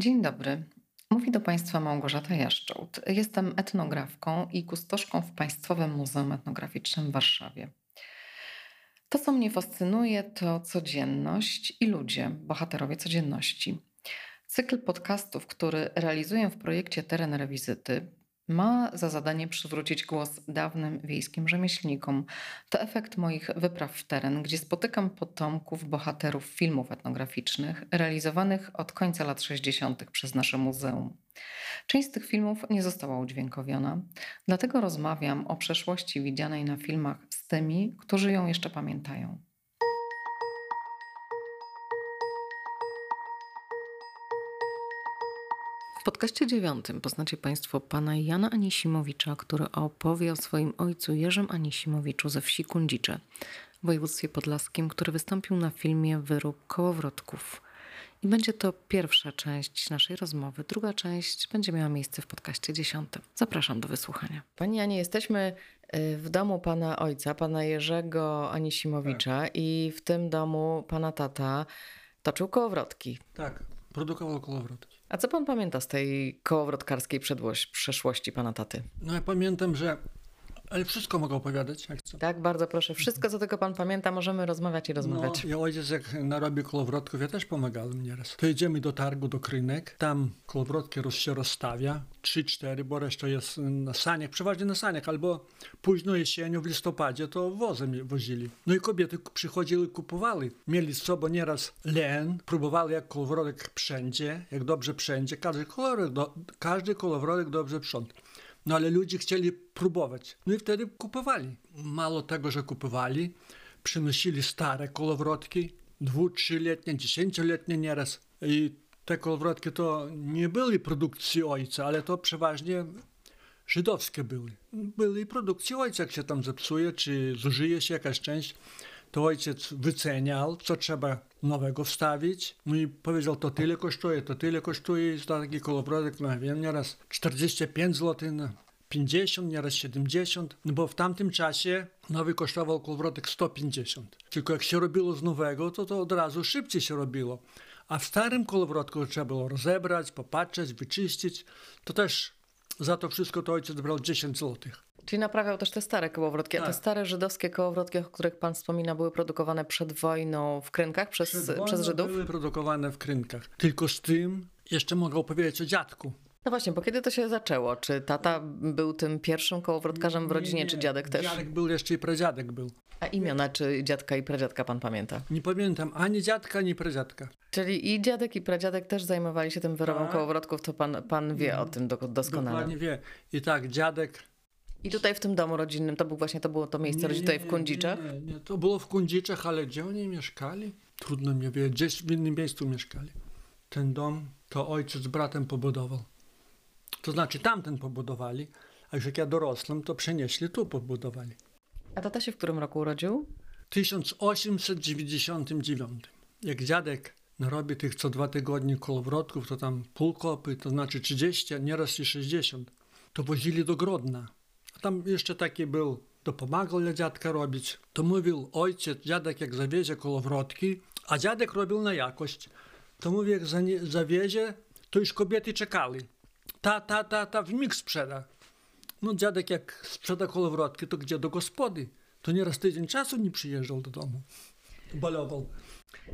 Dzień dobry. Mówi do Państwa Małgorzata Jaszczołt. Jestem etnografką i kustoszką w Państwowym Muzeum Etnograficznym w Warszawie. To, co mnie fascynuje, to codzienność i ludzie, bohaterowie codzienności. Cykl podcastów, który realizuję w projekcie Teren Rewizyty, ma za zadanie przywrócić głos dawnym wiejskim rzemieślnikom. To efekt moich wypraw w teren, gdzie spotykam potomków bohaterów filmów etnograficznych realizowanych od końca lat 60. przez nasze muzeum. Część z tych filmów nie została udźwiękowiona, dlatego rozmawiam o przeszłości widzianej na filmach z tymi, którzy ją jeszcze pamiętają. W podcaście dziewiątym poznacie Państwo pana Jana Anisimowicza, który opowie o swoim ojcu Jerzym Anisimowiczu ze wsi Kundzicze w województwie podlaskim, który wystąpił na filmie Wyrób Kołowrotków. I będzie to pierwsza część naszej rozmowy. Druga część będzie miała miejsce w podcaście dziesiątym. Zapraszam do wysłuchania. Pani Janie, jesteśmy y, w domu pana ojca, pana Jerzego Anisimowicza tak. i w tym domu pana tata toczył kołowrotki. Tak, produkował kołowrotki. A co pan pamięta z tej kołowrotkarskiej przeszłości pana taty? No ja pamiętam, że ale wszystko mogę opowiadać, jak chcę. Tak, bardzo proszę. Wszystko, co tylko pan pamięta, możemy rozmawiać i rozmawiać. No, ja ojciec jak narobi kołowrotków, ja też pomagałem nieraz. To idziemy do targu, do krynek, tam kołowrotki roz, się rozstawia, trzy, cztery, bo reszta jest na saniach, przeważnie na saniach, albo późno jesienią, w listopadzie, to wozem wozili. No i kobiety przychodziły, kupowali. Mieli z sobą nieraz len, próbowali jak kołowrotek wszędzie, jak dobrze wszędzie. Każdy kołowrotek, do, każdy kołowrotek dobrze wszędzie. No ale ludzie chcieli próbować. No i wtedy kupowali. Mało tego, że kupowali, przynosili stare kołowrotki, dwu, trzyletnie, dziesięcioletnie nieraz. I te kołowrotki to nie były produkcji ojca, ale to przeważnie żydowskie były. Były produkcji ojca, jak się tam zepsuje, czy zużyje się jakaś część to ojciec wyceniał, co trzeba nowego wstawić. No i powiedział, to tyle kosztuje, to tyle kosztuje. I taki kołowrotek, no wiem, nieraz 45 zł, no 50, nieraz 70, no bo w tamtym czasie nowy kosztował kołowrotek 150. Tylko jak się robiło z nowego, to to od razu szybciej się robiło. A w starym kołowrotku trzeba było rozebrać, popatrzeć, wyczyścić. To też za to wszystko to ojciec brał 10 złotych. Czyli naprawiał też te stare kołowrotki. Tak. A te tak. stare żydowskie kołowrotki, o których pan wspomina, były produkowane przed wojną w krynkach przez, przez Żydów? były produkowane w krynkach. Tylko z tym jeszcze mogę opowiedzieć o dziadku. No właśnie, bo kiedy to się zaczęło? Czy tata był tym pierwszym kołowrotkarzem w rodzinie, nie, nie. czy dziadek też? Dziadek był jeszcze i pradziadek był. A imiona czy dziadka i pradziadka pan pamięta? Nie pamiętam ani dziadka, ani pradziadka. Czyli i dziadek i pradziadek też zajmowali się tym wyrobem tak. kołowrotków, to pan, pan wie no, o tym doskonale. Dokładnie wie. I tak, dziadek i tutaj w tym domu rodzinnym to był właśnie to było to miejsce nie, tutaj w Kundziczach? Nie, nie, nie, to było w Kundziczach, ale gdzie oni mieszkali? Trudno mi wiedzieć, gdzieś w innym miejscu mieszkali. Ten dom to ojciec z bratem pobudował. To znaczy tamten pobudowali, a już jak ja dorosłem, to przenieśli tu pobudowali. A tata się w którym roku urodził? W 1899. Jak dziadek narobi tych co dwa tygodnie kołowrotków, to tam pół kopy, to znaczy 30, a nieraz i 60, to wozili do Grodna tam jeszcze taki był, to pomagał dla dziadka robić. To mówił ojciec, dziadek jak zawiezie kołowrotki, a dziadek robił na jakość. To mówi, jak zawiezie, to już kobiety czekali. Ta, ta, ta, ta w mig sprzeda. No dziadek jak sprzeda kołowrotki, to gdzie? Do gospody. To nieraz tydzień czasu nie przyjeżdżał do domu. Balował.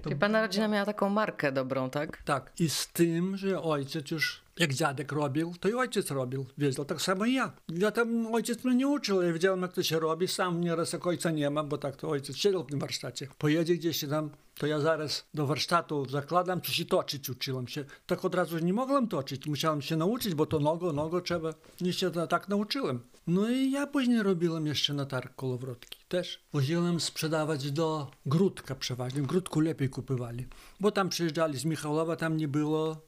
To... I pana rodzina miała taką markę dobrą, tak? Tak. I z tym, że ojciec już jak dziadek robił, to i ojciec robił. Wiedział tak samo i ja. Ja tam ojciec mnie nie uczył, ja wiedziałem jak to się robi. Sam nieraz jak ojca nie ma, bo tak to ojciec siedział w tym warsztacie. Pojedzie gdzieś tam, to ja zaraz do warsztatu zakładam, coś i toczyć uczyłem się. Tak od razu nie mogłem toczyć, musiałem się nauczyć, bo to nogo, nogo trzeba. Nie się tak nauczyłem. No i ja później robiłem jeszcze na targ kolowrotki. Też woziłem sprzedawać do Grudka przeważnie. W Grudku lepiej kupywali, bo tam przyjeżdżali z Michalowa, tam nie było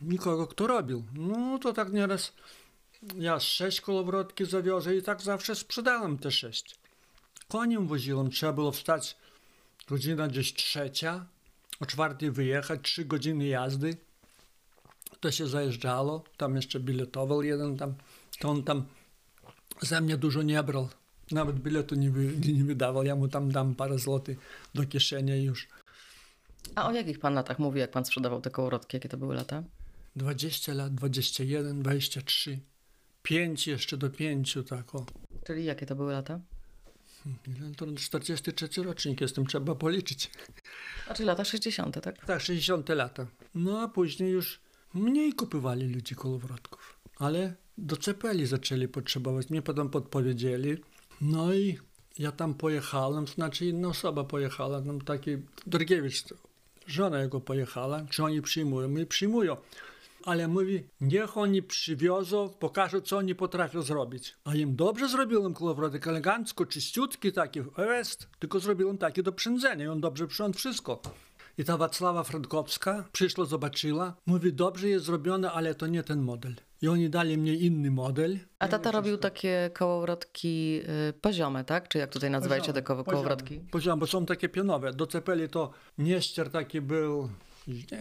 nikogo, kto robił. No to tak nieraz ja sześć kołowrotki zawiozę i tak zawsze sprzedałem te sześć. Koniem woziłem, trzeba było wstać godzina gdzieś trzecia, o czwartej wyjechać, trzy godziny jazdy. To się zajeżdżało, tam jeszcze biletował jeden tam, to on tam ze mnie dużo nie brał. Nawet biletu nie, wy, nie wydawał, ja mu tam dam parę złotych do kieszeni już. A o jakich pan latach mówi, jak pan sprzedawał te kołowrotki? Jakie to były lata? 20 lat, 21, 23, 5 jeszcze do 5, tak o. Czyli jakie to były lata? Ile To 43 rocznik jestem, trzeba policzyć. A czyli lata 60., tak? Tak, 60 lata. No a później już mniej kupowali ludzie kołowrotków, ale doczepeli zaczęli potrzebować. Mnie potem podpowiedzieli. No i ja tam pojechałem, znaczy inna osoba pojechała, tam taki Dorgiewicz, żona jego pojechała, czy oni przyjmują? My przyjmują. Ale mówi, niech oni przywiozą, pokażą, co oni potrafią zrobić. A im dobrze zrobiłem kołowrotek, elegancko, czyściutki taki, jest, tylko zrobiłem taki do przędzenia i on dobrze przyjął wszystko. I ta Wacława Frankowska przyszła, zobaczyła, mówi, dobrze jest zrobione, ale to nie ten model. I oni dali mnie inny model. A tata robił takie kołowrotki y, poziome, tak? Czy jak tutaj nazywajcie te koło- kołowrotki? Poziom, bo są takie pionowe. Docepeli to Nieszczer taki był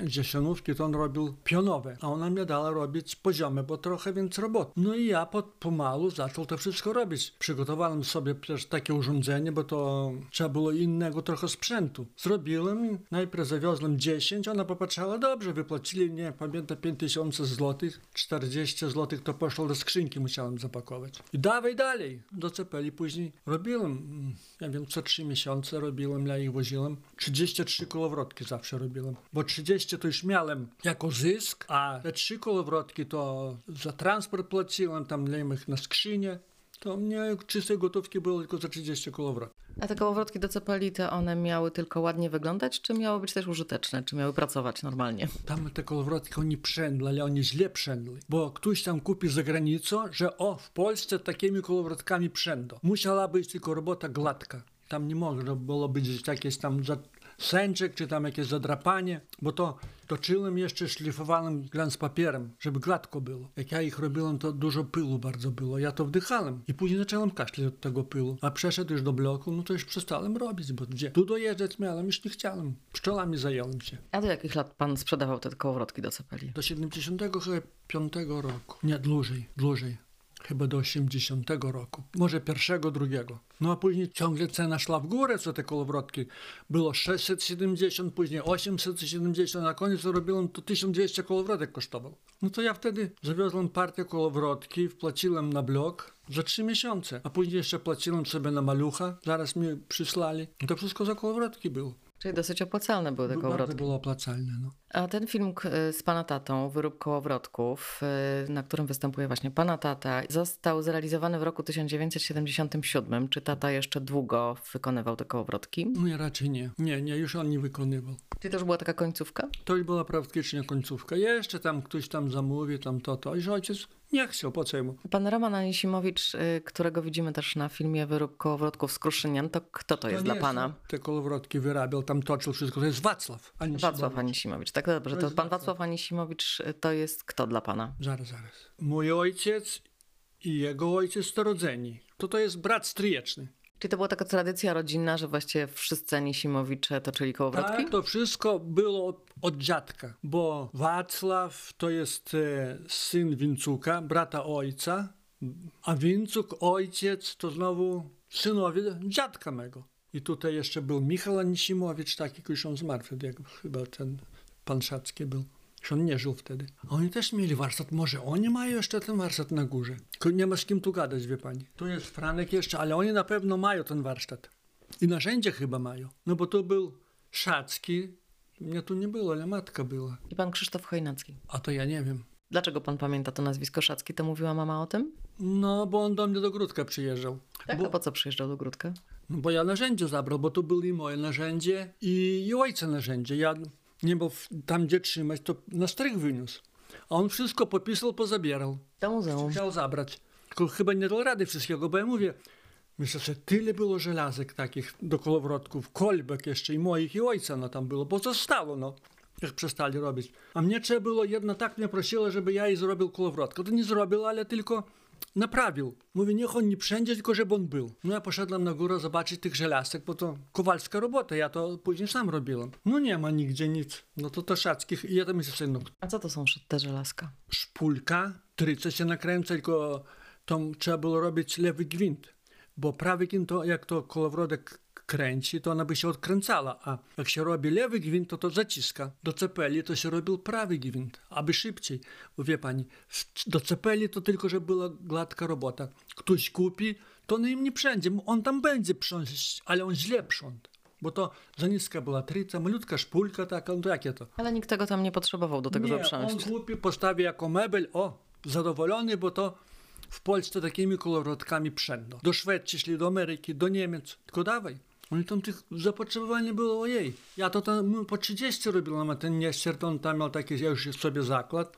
Dziesiątówki, to on robił pionowe, a ona mnie dała robić poziome, bo trochę więcej roboty. No i ja pod, pomału zaczął to wszystko robić. Przygotowałem sobie też takie urządzenie, bo to trzeba było innego trochę sprzętu. Zrobiłem, najpierw zawiozłem 10, ona popatrzała, dobrze, wypłacili mnie, pamiętam, 5000 złotych, 40 złotych to poszło do skrzynki, musiałem zapakować. I dawaj dalej, docepeli później. Robiłem, mm, ja wiem, co 3 miesiące robiłem, ja ich woziłem. 33 kołowrotki zawsze robiłem, bo 30 to już miałem jako zysk, a te 3 kołowrotki to za transport płaciłem, tam miałem ich na skrzynię. To mnie czystej gotówki było tylko za 30 kołowrotki. A te kołowrotki do cepeli, to one miały tylko ładnie wyglądać, czy miały być też użyteczne? Czy miały pracować normalnie? Tam te kołowrotki, oni przędli, ale oni źle przędli. Bo ktoś tam kupi za granicą, że o, w Polsce takimi kołowrotkami przędą. Musiała być tylko robota gładka. Tam nie można było być jakieś tam za sęczek, czy tam jakieś zadrapanie, bo to toczyłem jeszcze, szlifowałem glans papierem, żeby gładko było. Jak ja ich robiłem, to dużo pyłu bardzo było. Ja to wdychałem i później zacząłem kaszleć od tego pyłu. A przeszedł już do bloku, no to już przestałem robić, bo gdzie? Tu dojeżdżać miałem, już nie chciałem. Pszczołami zająłem się. A do jakich lat pan sprzedawał te kołowrotki do cepeli? Do 75 roku. Nie, dłużej, dłużej. Chyba do 80 roku. Może pierwszego, drugiego. No a później ciągle cena szła w górę, co te kołowrotki. Było 670, później 870, na koniec robiłem to 1200 kołowrotek kosztował. No to ja wtedy zawiozłem partię kołowrotki, wpłaciłem na blok za trzy miesiące. A później jeszcze płaciłem sobie na malucha, zaraz mi przysłali. To wszystko za kołowrotki było. Czyli dosyć opłacalne były te Bardzo kołowrotki. było opłacalne, no. A ten film k- z pana tatą, Wyrób kołowrotków, y, na którym występuje właśnie pana tata, został zrealizowany w roku 1977. Czy tata jeszcze długo wykonywał te kołowrotki? No ja raczej nie. Nie, nie, już on nie wykonywał. Czy to już była taka końcówka? To już była praktycznie końcówka. Jeszcze tam ktoś tam zamówi, tam to, to. I ojciec nie chciał, po co jemu? Pan Roman Anisimowicz, y, którego widzimy też na filmie Wyrób kołowrotków z Kruszynian, to kto to jest nie dla pana? Te kołowrotki wyrabiał, tam toczył wszystko. To jest Wacław. a nie Wacław. Anisimowicz. Tak, dobrze. To To jest pan Wacław. Wacław Anisimowicz y, to jest kto dla pana? Zaraz, zaraz. Mój ojciec i jego ojciec to rodzeni. To to jest brat stryjeczny. Czyli to była taka tradycja rodzinna, że właściwie wszyscy Anisimowicze toczyli kołowrotki? Tak, to wszystko było od, od dziadka, bo Wacław to jest e, syn Wincuka, brata ojca, a Wincuk, ojciec, to znowu synowie dziadka mego. I tutaj jeszcze był Michał Anisimowicz, taki, już on zmarł jak chyba ten pan Szacki był. Już on nie żył wtedy. A oni też mieli warsztat. Może oni mają jeszcze ten warsztat na górze. Nie ma z kim tu gadać, wie pani. Tu jest Franek jeszcze, ale oni na pewno mają ten warsztat. I narzędzia chyba mają. No bo tu był Szacki. Mnie tu nie było, ale matka była. I pan Krzysztof Chojnacki. A to ja nie wiem. Dlaczego pan pamięta to nazwisko Szacki? To mówiła mama o tym? No, bo on do mnie do Gródka przyjeżdżał. Tak, Bo- a po co przyjeżdżał do Gródka? No bo ja narzędzie zabrał, bo to były i moje narzędzie i, i ojca narzędzie. Ja nie w- tam, gdzie trzymać, to na strych wyniósł. A on wszystko popisał, pozabierał. Do muzeum. Chciał zabrać. Tylko chyba nie dał rady wszystkiego, bo ja mówię, myślę, że tyle było żelazek takich do kołowrotków, kolbek jeszcze i moich i ojca no tam było, bo zostało no. Jak przestali robić. A mnie trzeba było, jedna tak mnie prosiła, żeby ja jej zrobił kołowrotkę. To nie zrobił, ale tylko naprawił. Mówię, niech on nie wszędzie, tylko żeby on był. No ja poszedłem na górę zobaczyć tych żelazek, bo to kowalska robota, ja to później sam robiłem. No nie ma nigdzie nic. No to to szackich. I ja tam myślę, no A co to są te żelazka? szpulka, tryca się nakręca, tylko tam trzeba było robić lewy gwint, bo prawy gwint to jak to kołowrodek kręci, to ona by się odkręcała, a jak się robi lewy gwint, to to zaciska. Do cepeli to się robił prawy gwint, aby szybciej. Bo wie pani, do cepeli to tylko, żeby była gładka robota. Ktoś kupi, to na nim nie przędzie, on tam będzie prząść, ale on źle prząt. Bo to za niska była tryca, malutka szpulka taka, no to jakie to? Ale nikt tego tam nie potrzebował do tego, nie, żeby on kupi, postawi jako mebel, o, zadowolony, bo to w Polsce takimi kolorotkami przędą. Do Szwecji szli, do Ameryki, do Niemiec. Tylko dawaj. Oni tam tych zapotrzebowania było ojej. Ja to tam po 30 robiłem, a ten nieszczert, on tam miał taki, ja już sobie zakład,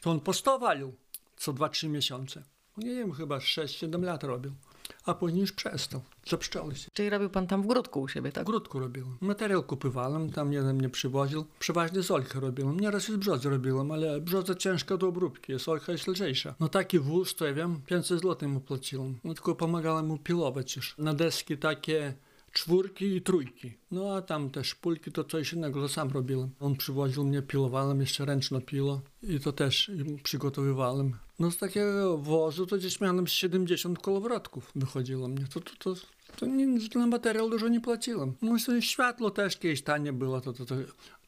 to on po 100 walił co 2-3 miesiące. Nie wiem, chyba 6-7 lat robił. A później już przestał. Zapszczały się. Czyli robił pan tam w grudku u siebie, tak? W grudku robiłem. Materiał kupywałem, tam jeden mnie przywoził. Przeważnie z olchy robiłem. Nieraz i z brzozy robiłem, ale brzoza ciężka do obróbki, jest olcha jest lżejsza. No taki wóz, to ja wiem, 500 zł mu płaciłem. No tylko pomagałem mu pilować już. Na deski takie czwórki i trójki. No a tam też pulki to coś innego, to sam robiłem. On przywoził mnie, pilowałem, jeszcze ręczno pilo i to też przygotowywałem. No z takiego wozu to gdzieś miałem 70 kolowrotków wychodziło mnie. To, to, to, to nie, na materiał dużo nie płaciłem. No światło też kiedyś tanie było, to, to, to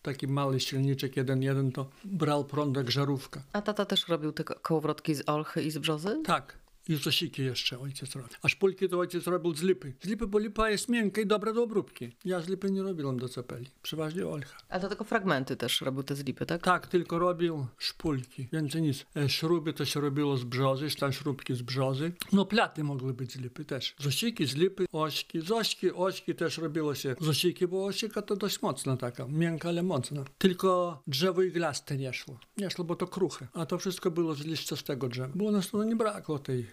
taki mały silniczek 1.1 to brał prąd jak żarówka. A tata też robił te kołowrotki z olchy i z brzozy? Tak. I zosiki jeszcze ojciec robił. A szpulki to ojciec robił z lipy. Z lipy, bo lipa jest miękka i dobra do obróbki. Ja z lipy nie robiłem do cepeli. Przeważnie olcha. A to tylko fragmenty też robił te z lipy, tak? Tak, tylko robił szpulki. Więcej nic. E, Śruby to się robiło z brzozy, tam śrubki z brzozy. No platy mogły być z lipy też. Zosiki z lipy, ośki. Z ośki, też robiło się zosiki, bo osika to dość mocna taka. Miękka, ale mocna. Tylko drzewo iglaste nie szło. Nie szło, bo to kruche. A to wszystko było z liściastego drzewa. Bo nas to nie brakło tej.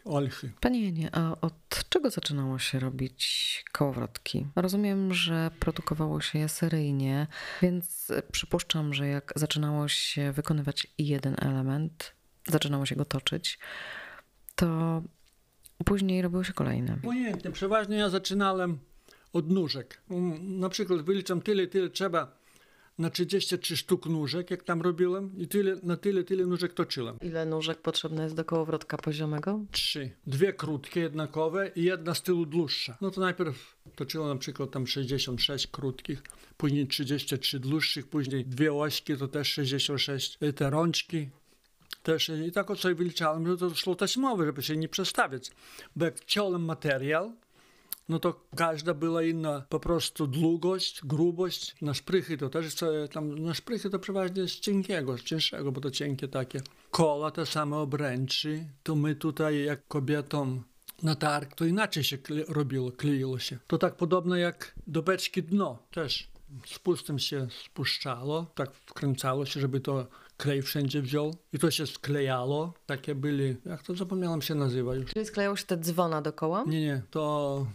Panie Janie, a od czego zaczynało się robić kołowrotki? Rozumiem, że produkowało się je seryjnie, więc przypuszczam, że jak zaczynało się wykonywać jeden element, zaczynało się go toczyć, to później robiły się kolejne. Pojętnie. Przeważnie ja zaczynałem od nóżek. Na przykład wyliczam tyle, tyle trzeba na 33 sztuk nóżek, jak tam robiłem i tyle, na tyle, tyle nóżek toczyłem. Ile nóżek potrzebne jest do kołowrotka poziomego? Trzy. Dwie krótkie, jednakowe i jedna z tyłu dłuższa. No to najpierw toczyłem na przykład tam 66 krótkich, później 33 dłuższych, później dwie ośki, to też 66, te rączki, też i tak od sobie wyliczałem, że to szło taśmowe, żeby się nie przestawiać. Bo jak ciąłem materiał, no to każda była inna po prostu długość, grubość. Na szprychy to też, tam na szprychy to przeważnie z cienkiego, z cięższego, bo to cienkie takie. Kola te same obręczy, to my tutaj jak kobietom na targ, to inaczej się kle robiło, kleiło się. To tak podobno jak do beczki dno też. Z pustym się spuszczało, tak wkręcało się, żeby to klej wszędzie wziął i to się sklejało. Takie byli, jak to zapomniałem się nazywa już. Czyli sklejało się te dzwona dookoła? Nie, nie, to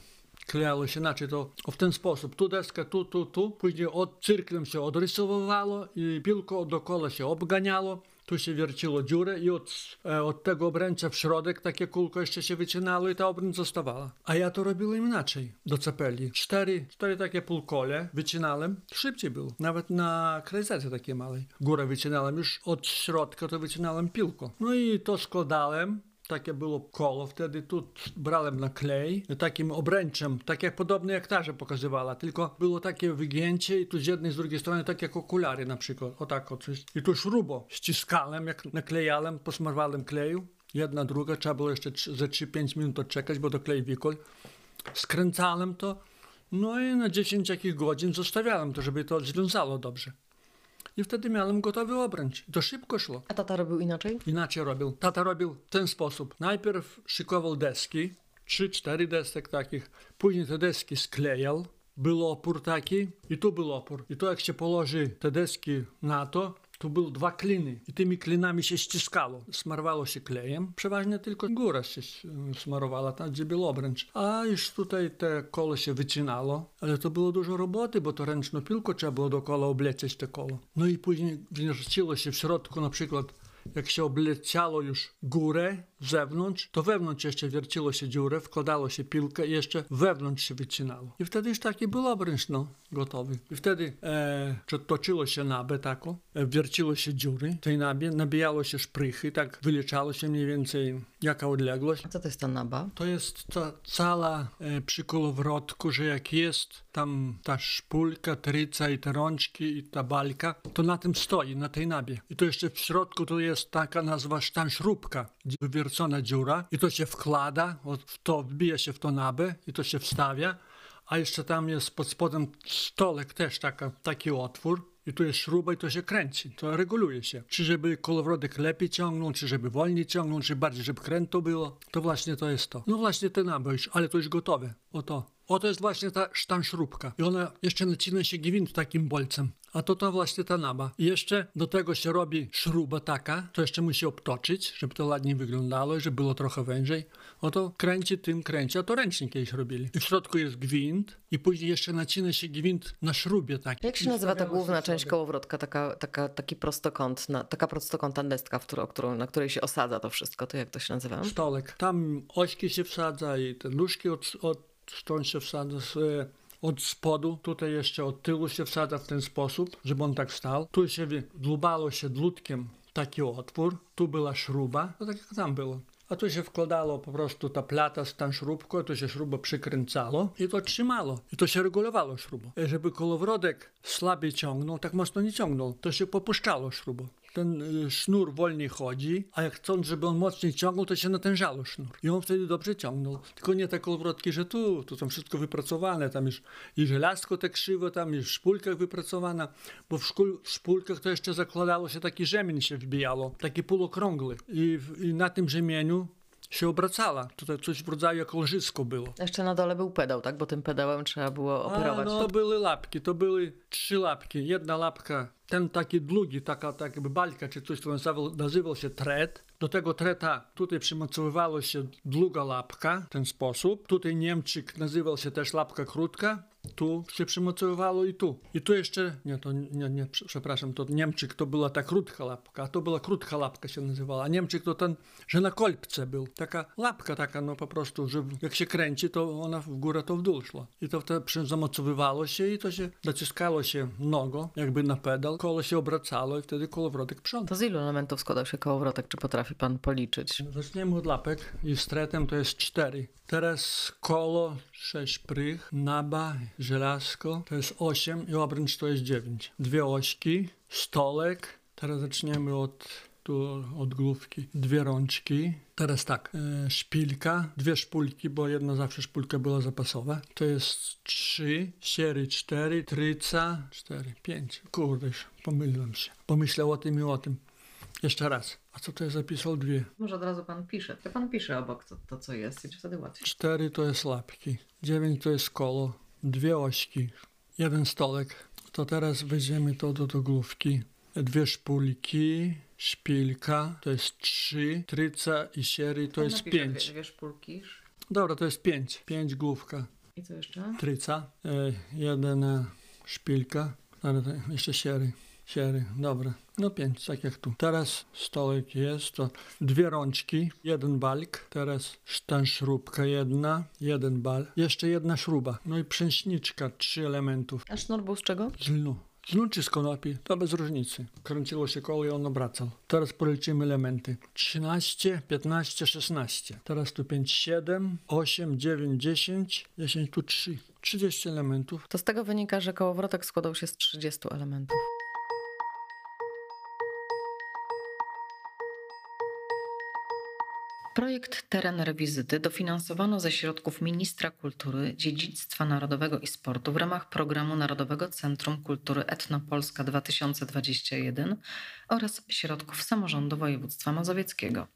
klejało się inaczej, to w ten sposób. Tu deska, tu, tu, tu. Później od cyrklem się odrysowywało i piłko dookoła się obganiało. Tu się wierciło dziurę i od, e, od tego obręcza w środek takie kulko jeszcze się wycinało i ta obręcz zostawała. A ja to robiłem inaczej do cepeli. Cztery, cztery takie półkole wycinałem. Szybciej było. Nawet na krajzece takiej małej. Górę wycinałem już od środka, to wycinałem piłko. No i to składałem takie było koło, wtedy tu brałem na klej, takim obręczem, tak jak podobne jak ta, że pokazywała, tylko było takie wygięcie i tu z jednej, z drugiej strony tak jak okulary na przykład, o tak o coś. I tu śrubo ściskałem, jak naklejałem, posmarowałem kleju, jedna, druga, trzeba było jeszcze ze 3-5 minut odczekać, bo to klej wikol. Skręcałem to, no i na 10 jakich godzin zostawiałem to, żeby to związało dobrze. I wtedy miałem gotowy obręcz. To szybko szło. A tata robił inaczej? Inaczej robił. Tata robił w ten sposób. Najpierw szykował deski, trzy, cztery desek takich. Później te deski sklejał. Był opór taki i tu był opór. I to jak się położy te deski na to, tu były dwa kliny i tymi klinami się ściskało. Smarowało się klejem. Przeważnie tylko góra się smarowała, tam gdzie był obręcz. A już tutaj te kolo się wycinało. Ale to było dużo roboty, bo to ręczną piłką trzeba było dookoła oblecieć te kolo. No i później wrzuciło się w środku na przykład jak się obleciało już górę, zewnątrz, to wewnątrz jeszcze wierciło się dziurę, wkładało się piłkę i jeszcze wewnątrz się wycinało. I wtedy już taki był obręcz, no, gotowy. I wtedy e, to- toczyło się nabę taką, e, wierciło się dziury tej nabie, nabijało się szprychy, tak wyliczało się mniej więcej jaka odległość. A co to jest ta naba? To jest ta cała e, przy kołowrotku, że jak jest tam ta szpulka, tryca i te rączki i ta balka, to na tym stoi, na tej nabie. I to jeszcze w środku to jest taka nazwa sztanszróbka, gdzie wywiercona dziura i to się wkłada, w to wbija się w to nabę i to się wstawia, a jeszcze tam jest pod spodem stolek też taka, taki otwór. I tu jest śruba i to się kręci, to reguluje się. Czy żeby kołowrotek lepiej ciągnął, czy żeby wolniej ciągnął, czy bardziej, żeby kręto było. To właśnie to jest to. No właśnie ten nabój, ale to już gotowe. Oto. Oto jest właśnie ta sztanszróbka. I ona jeszcze nacina się gwint takim bolcem. A to to właśnie ta naba. I jeszcze do tego się robi śruba taka, to jeszcze musi obtoczyć, żeby to ładnie wyglądało i żeby było trochę wężej. Oto kręci tym kręci, a to ręcznie kiedyś robili. I w środku jest gwint i później jeszcze nacina się gwint na śrubie takiej. Jak się I nazywa ta główna część kołowrotka, taka, taka, taki prostokątna, taka prostokątna destka, w którą, którą, na której się osadza to wszystko, to jak to się nazywa? Stolek. Tam ośki się wsadza i te nóżki od, od stąd się wsadza z, od spodu. Tutaj jeszcze od tyłu się wsadza w ten sposób, żeby on tak stał. Tu się dłubało się dlutkiem taki otwór. Tu była śruba, to tak jak tam było. A tu się wkładało po prostu ta plata z tą śrubką, to się śruba przykręcało i to trzymało. I to się regulowało śrubą. E, Żeby kołowrodek słabiej ciągnął, tak mocno nie ciągnął, to się popuszczało śrubą. Ten y, sznur wolniej chodzi, a jak chcąc, żeby on mocniej ciągnął, to się natężało sznur. I on wtedy dobrze ciągnął. Tylko nie te kołowrotki, że tu, tu tam wszystko wypracowane, tam już i żelazko tak krzywo, tam i w szpulkach wypracowana, bo w, szkul, w szpulkach to jeszcze zakładało się taki rzemień się wbijało, taki półokrągły. I, w- i na tym rzemieniu się obracała. Tutaj coś w rodzaju jak łożysko było. Jeszcze na dole był pedał, tak? Bo tym pedałem trzeba było operować. A, no, to były lapki, to były trzy lapki. Jedna lapka, ten taki długi, taka tak jakby balka, czy coś, to nazywał, nazywał się tret. Do tego treta tutaj przymocowywało się długa lapka w ten sposób. Tutaj Niemczyk nazywał się też lapka krótka. Tu się przymocowywało i tu. I tu jeszcze, nie, to nie, nie, przepraszam, to Niemczyk to była ta krótka lapka, a to była krótka lapka się nazywała. A Niemczyk to ten, że na kolbce był. Taka lapka taka, no po prostu, że jak się kręci, to ona w górę, to w dół szła. I to wtedy zamocowywało się i to się naciskało się nogą, jakby na pedał, kolo się obracało i wtedy kołowrotek przątał. To z ilu elementów składał się kołowrotek? Czy potrafi pan policzyć? Zaczniemy od lapek i z tretem to jest cztery. Teraz kolo, sześć prych, naba, żelazko to jest osiem i obręcz to jest dziewięć. Dwie ośki, stolek. Teraz zaczniemy od tu od główki. Dwie rączki. Teraz tak, e, szpilka, dwie szpulki, bo jedna zawsze szpulka była zapasowa. To jest trzy, siery cztery, tryca, cztery, pięć. Kurde, już pomyliłem się. Pomyślał o tym i o tym. Jeszcze raz. A co to jest zapisał? Dwie. Może od razu pan pisze. To pan pisze obok to, to co jest i wtedy łatwiej. Cztery to jest lapki. Dziewięć to jest kolo. Dwie ośki. Jeden stolek. To teraz weźmiemy to do, do główki. Dwie szpulki. Szpilka. To jest trzy. Tryca i siery to jest pięć. Dwie, dwie szpulki. Dobra, to jest pięć. Pięć główka. I co jeszcze? Tryca. E, jedna szpilka. Ale jeszcze siery. Siery, dobra. No pięć, tak jak tu. Teraz stolek jest, to dwie rączki, jeden balk, teraz sztanszróbka jedna, jeden bal, jeszcze jedna śruba. No i przęśniczka, trzy elementów. A sznur był z czego? Z lnu. Z lnu czy z konopi, to bez różnicy. Kręciło się koło i on obracał. Teraz policzymy elementy. 13, 15, 16. Teraz tu 5, 7, 8, 9, 10, 10 tu 3. 30 elementów. To z tego wynika, że kołowrotek składał się z 30 elementów. Projekt Teren Rewizyty dofinansowano ze środków Ministra Kultury, Dziedzictwa Narodowego i Sportu w ramach Programu Narodowego Centrum Kultury Etnopolska 2021 oraz środków samorządu województwa mazowieckiego.